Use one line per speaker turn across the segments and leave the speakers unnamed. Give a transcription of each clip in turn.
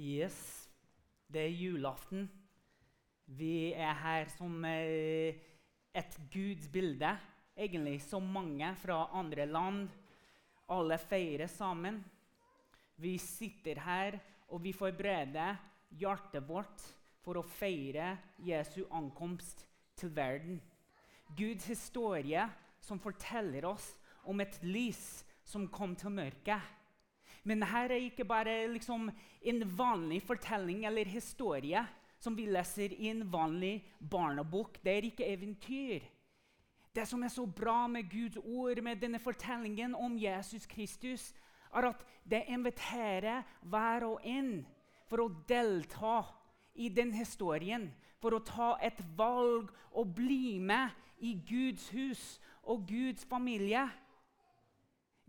Yes, det er julaften. Vi er her som eh, et Guds bilde. Egentlig så mange fra andre land. Alle feirer sammen. Vi sitter her, og vi forbereder hjertet vårt for å feire Jesu ankomst til verden. Guds historie som forteller oss om et lys som kom til mørket. Men her er ikke bare liksom en vanlig fortelling eller historie som vi leser i en vanlig barnebok. Det er ikke eventyr. Det som er så bra med Guds ord, med denne fortellingen om Jesus Kristus, er at det inviterer hver og en for å delta i den historien. For å ta et valg og bli med i Guds hus og Guds familie.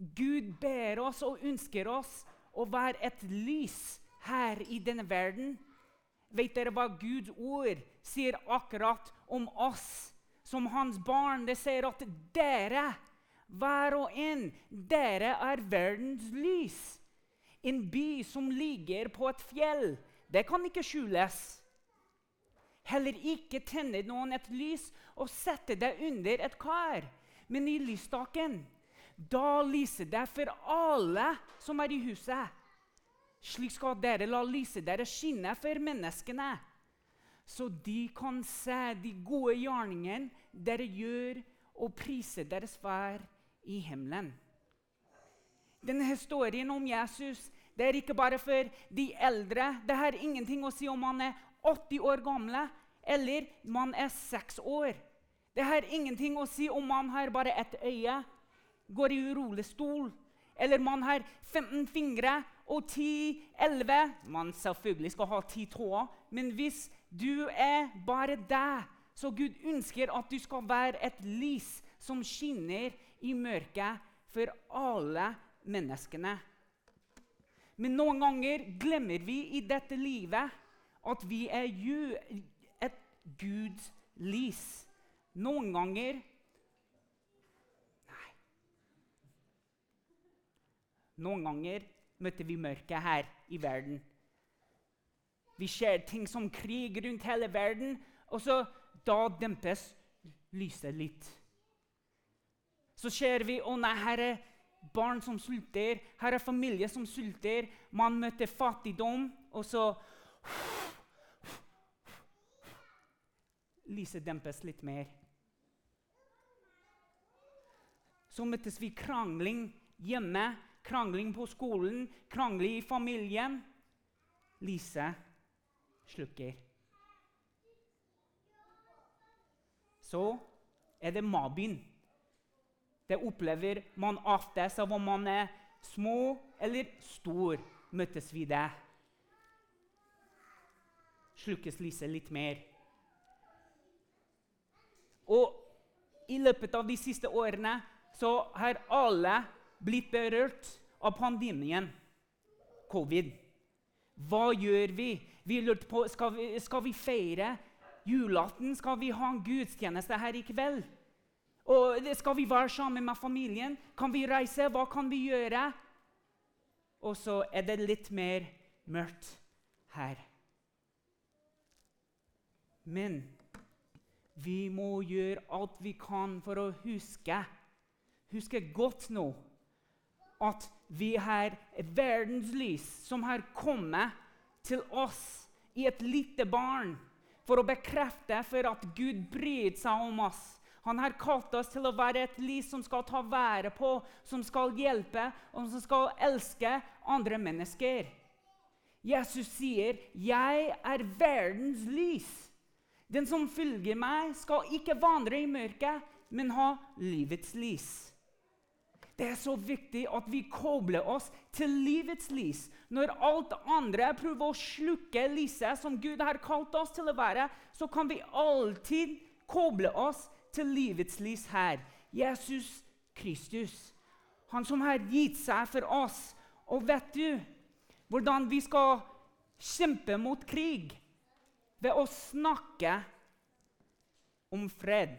Gud ber oss og ønsker oss å være et lys her i denne verden. Vet dere hva Guds ord sier akkurat om oss som hans barn? Det sier at dere, hver og en, dere er verdens lys. En by som ligger på et fjell, det kan ikke skjules. Heller ikke tenner noen et lys og setter det under et kar, men i lysstaken. Da lyser det for alle som er i huset. Slik skal dere la lyset deres skinne for menneskene, så de kan se de gode gjerningene dere gjør, og prise deres far i himmelen. Denne historien om Jesus det er ikke bare for de eldre. Det har ingenting å si om man er 80 år gamle eller man er 6 år. Det har ingenting å si om man har bare ett øye går i rullestol, eller man har 15 fingre og 10-11 Man selvfølgelig skal ha 10 tåer, men hvis du er bare deg, så Gud ønsker at du skal være et lys som skinner i mørket for alle menneskene. Men noen ganger glemmer vi i dette livet at vi er et Guds lys. Noen ganger Noen ganger møter vi mørket her i verden. Vi ser ting som krig rundt hele verden, og så da dempes lyset litt. Så ser vi å nei, her er barn som sulter, her er familie som sulter. Man møter fattigdom, og så Lyset dempes litt mer. Så møttes vi krangling hjemme krangling på skolen, krangling i familien. Lise slukker. Så er det Mabin. Det opplever man ofte, så om man er små eller stor, møtes vi det. Slukkes Lise litt mer. Og i løpet av de siste årene så har alle blitt berørt av pandemien, covid. Hva gjør vi? Vi lurte på, skal vi, skal vi feire julaften? Skal vi ha en gudstjeneste her i kveld? Og Skal vi være sammen med familien? Kan vi reise? Hva kan vi gjøre? Og så er det litt mer mørkt her. Men vi må gjøre alt vi kan for å huske. Huske godt nå at vi har verdens lys som har kommet til oss i et lite barn for å bekrefte for at Gud bryr seg om oss. Han har kalt oss til å være et lys som skal ta vare på, som skal hjelpe og som skal elske andre mennesker. Jesus sier, 'Jeg er verdens lys'. Den som følger meg, skal ikke vandre i mørket, men ha livets lys. Det er så viktig at vi kobler oss til livets lys. Når alt andre prøver å slukke lyset som Gud har kalt oss til å være, så kan vi alltid koble oss til livets lys her. Jesus Kristus. Han som har gitt seg for oss. Og vet du hvordan vi skal kjempe mot krig? Ved å snakke om fred.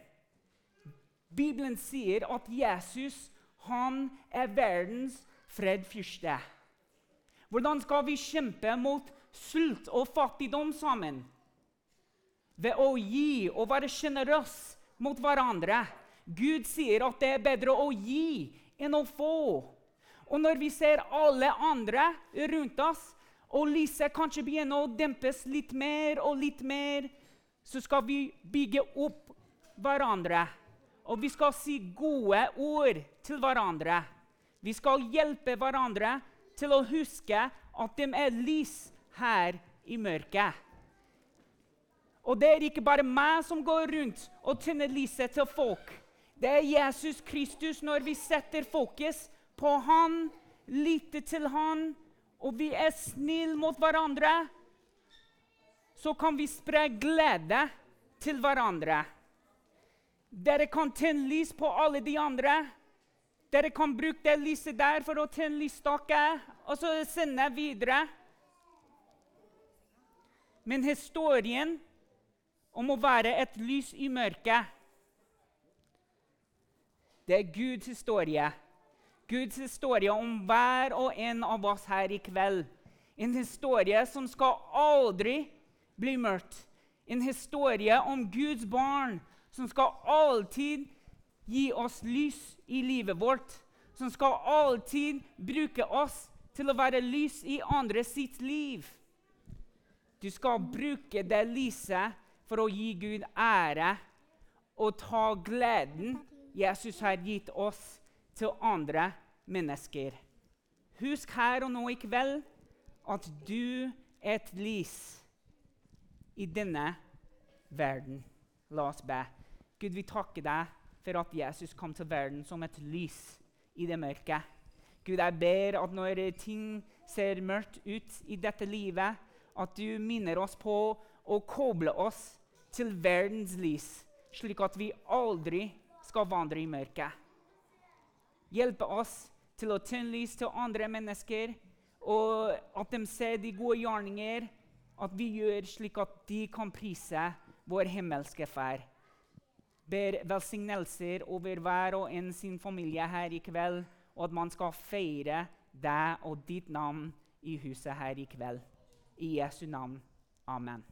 Bibelen sier at Jesus han er verdens fredfyrste. Hvordan skal vi kjempe mot sult og fattigdom sammen. Ved å gi og være sjenerøse mot hverandre. Gud sier at det er bedre å gi enn å få. Og når vi ser alle andre rundt oss, og lyset kanskje begynner å dempes litt mer og litt mer, så skal vi bygge opp hverandre. Og vi skal si gode ord til hverandre. Vi skal hjelpe hverandre til å huske at de er lys her i mørket. Og det er ikke bare meg som går rundt og tenner lyset til folk. Det er Jesus Kristus når vi setter fokus på han, lytter til han, og vi er snille mot hverandre. Så kan vi spre glede til hverandre. Dere kan tenne lys på alle de andre. Dere kan bruke det lyset der for å tenne lysstake og så sende videre. Men historien om å være et lys i mørket Det er Guds historie. Guds historie om hver og en av oss her i kveld. En historie som skal aldri bli mørkt. En historie om Guds barn som skal alltid gi oss lys i livet vårt. Som skal alltid bruke oss til å være lys i andre sitt liv. Du skal bruke det lyset for å gi Gud ære og ta gleden Jesus har gitt oss, til andre mennesker. Husk her og nå i kveld at du er et lys i denne verden. La oss be. Gud, vi takker deg for at Jesus kom til verden som et lys i det mørke. Gud, jeg ber at når ting ser mørkt ut i dette livet, at du minner oss på å koble oss til verdens lys, slik at vi aldri skal vandre i mørket. Hjelpe oss til å tenne lys til andre mennesker, og at de ser de gode gjerninger, at vi gjør slik at de kan prise vår himmelske Far. Ber velsignelser over hver og en sin familie her i kveld og at man skal feire deg og ditt navn i huset her i kveld. I Jesu navn. Amen.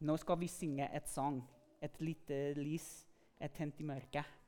Nå skal vi synge et sang. Et lite lys er tent i mørket.